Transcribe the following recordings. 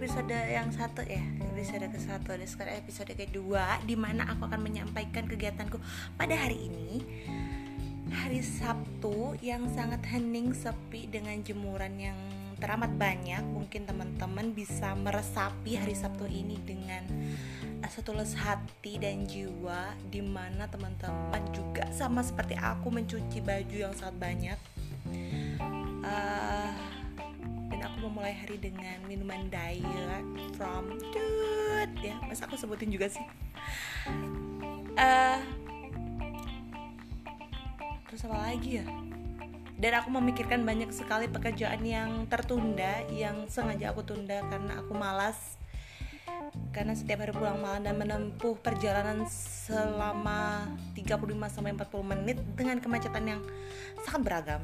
episode yang satu ya episode ke satu. Dan sekarang episode kedua di mana aku akan menyampaikan kegiatanku pada hari ini. Hari Sabtu yang sangat hening sepi dengan jemuran yang teramat banyak. Mungkin teman-teman bisa meresapi hari Sabtu ini dengan setulus hati dan jiwa di mana teman-teman juga sama seperti aku mencuci baju yang sangat banyak. Uh, memulai hari dengan minuman diet from dude. Ya masa aku sebutin juga sih? Uh, terus apa lagi ya? Dan aku memikirkan banyak sekali pekerjaan yang tertunda yang sengaja aku tunda karena aku malas. Karena setiap hari pulang malam dan menempuh perjalanan selama 35 sampai 40 menit dengan kemacetan yang sangat beragam.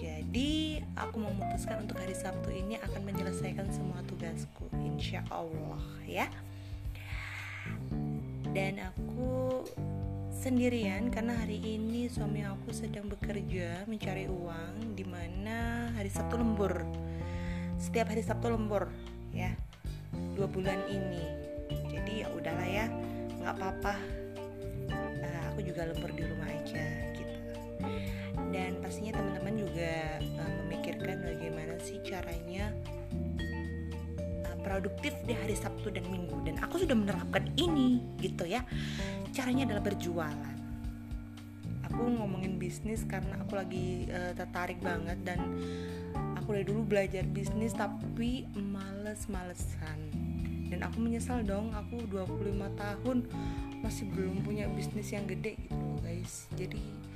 Jadi aku memutuskan untuk hari Sabtu ini akan menyelesaikan semua tugasku, insya Allah ya. Dan aku sendirian karena hari ini suami aku sedang bekerja mencari uang di mana hari Sabtu lembur. Setiap hari Sabtu lembur ya dua bulan ini. Jadi ya udahlah ya nggak apa-apa. Uh, aku juga lembur di rumah aja gitu dan pastinya teman-teman juga uh, memikirkan bagaimana sih caranya uh, produktif di hari Sabtu dan Minggu. Dan aku sudah menerapkan ini gitu ya. Caranya adalah berjualan. Aku ngomongin bisnis karena aku lagi uh, tertarik banget dan aku dari dulu belajar bisnis tapi males-malesan. Dan aku menyesal dong aku 25 tahun masih belum punya bisnis yang gede gitu guys. Jadi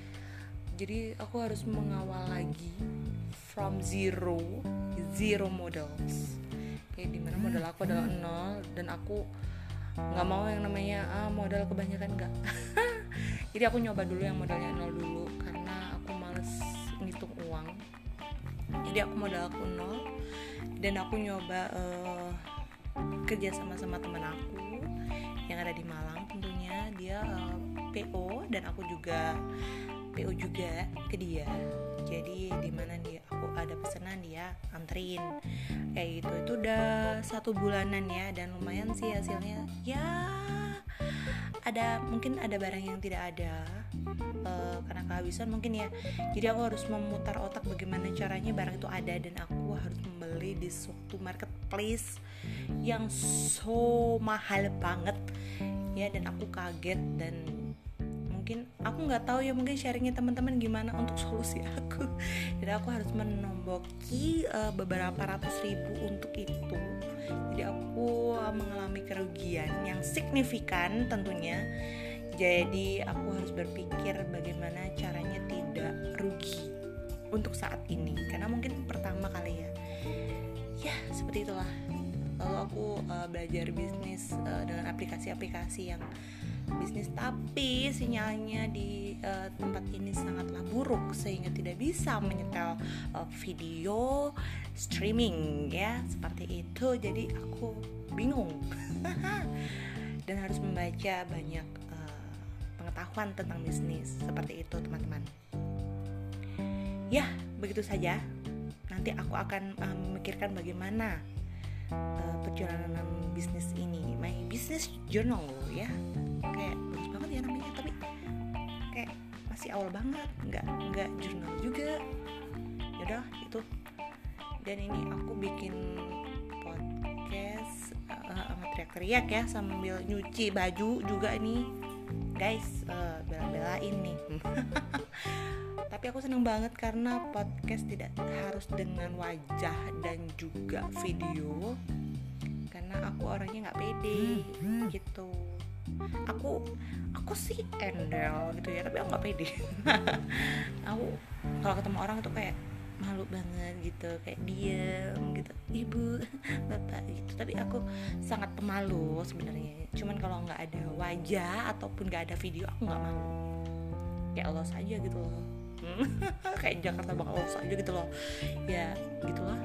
jadi aku harus mengawal lagi from zero zero models. Kayak di mana modal aku adalah nol dan aku nggak mau yang namanya ah, modal kebanyakan enggak jadi aku nyoba dulu yang modalnya nol dulu karena aku males ngitung uang. Jadi aku modal aku nol dan aku nyoba uh, kerja sama sama teman aku yang ada di Malang tentunya. Dia uh, eh, PO dan aku juga PO juga ke dia. Jadi di mana dia aku ada pesanan dia anterin. Kayak gitu. Itu udah satu bulanan ya dan lumayan sih hasilnya. Ya ada mungkin ada barang yang tidak ada uh, karena kehabisan mungkin ya. Jadi aku harus memutar otak bagaimana caranya barang itu ada dan aku harus membeli di suatu marketplace yang so mahal banget. Ya dan aku kaget dan mungkin aku nggak tahu ya mungkin sharingnya teman-teman gimana untuk solusi aku. Jadi aku harus menomboki uh, beberapa ratus ribu untuk itu. Jadi aku uh, mengalami kerugian yang signifikan tentunya. Jadi aku harus berpikir bagaimana caranya tidak rugi untuk saat ini. Karena mungkin pertama kali ya. Ya seperti itulah. Lalu aku uh, belajar bisnis uh, dengan aplikasi-aplikasi yang bisnis tapi sinyalnya di uh, tempat ini sangatlah buruk sehingga tidak bisa menyetel uh, video streaming ya. Seperti itu. Jadi aku bingung. Dan harus membaca banyak uh, pengetahuan tentang bisnis. Seperti itu teman-teman. Ya begitu saja. Nanti aku akan uh, memikirkan bagaimana uh, perjalanan bisnis ini. My business journal ya kayak bagus banget ya namanya tapi kayak masih awal banget nggak nggak jurnal juga. Yaudah itu. Dan ini aku bikin podcast uh, sama teriak-teriak ya sambil nyuci baju juga ini guys uh, bela-belain nih. Tapi aku seneng banget karena podcast tidak harus dengan wajah dan juga video karena aku orangnya nggak pede gitu aku aku sih endel gitu ya tapi aku nggak pede. Aku kalau ketemu orang tuh kayak malu banget gitu kayak diem gitu. Ibu bapak gitu. Tapi aku sangat pemalu sebenarnya. Cuman kalau nggak ada wajah ataupun nggak ada video aku nggak malu kayak Allah saja gitu loh. Kayak Jakarta bakal Allah saja gitu loh. Ya gitulah.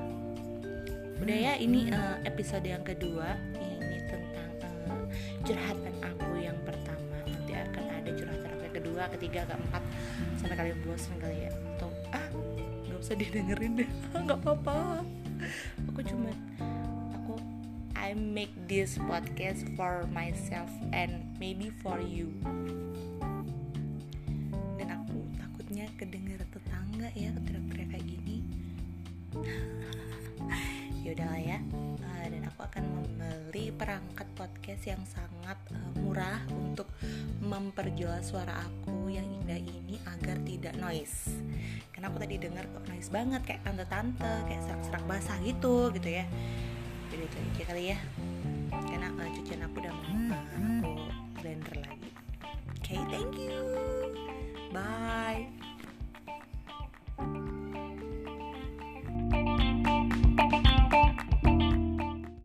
Udah ya ini uh, episode yang kedua curhatan aku yang pertama nanti akan ada curhatan aku yang kedua ketiga keempat sampai kalian bosan kali ya. Atau ah nggak usah didengerin deh nggak apa-apa. Aku cuma aku I make this podcast for myself and maybe for you. Dan aku takutnya kedengar tetangga ya teriak-teriak kayak gini. Ya uh, dan akan membeli perangkat podcast yang sangat uh, murah untuk memperjelas suara aku yang indah ini agar tidak noise. Karena aku tadi dengar kok noise banget kayak tante-tante kayak serak-serak basah gitu gitu ya. Jadi itu aja kali ya. Karena uh, cucian aku udah mau aku blender lagi. Oke okay, thank you. Bye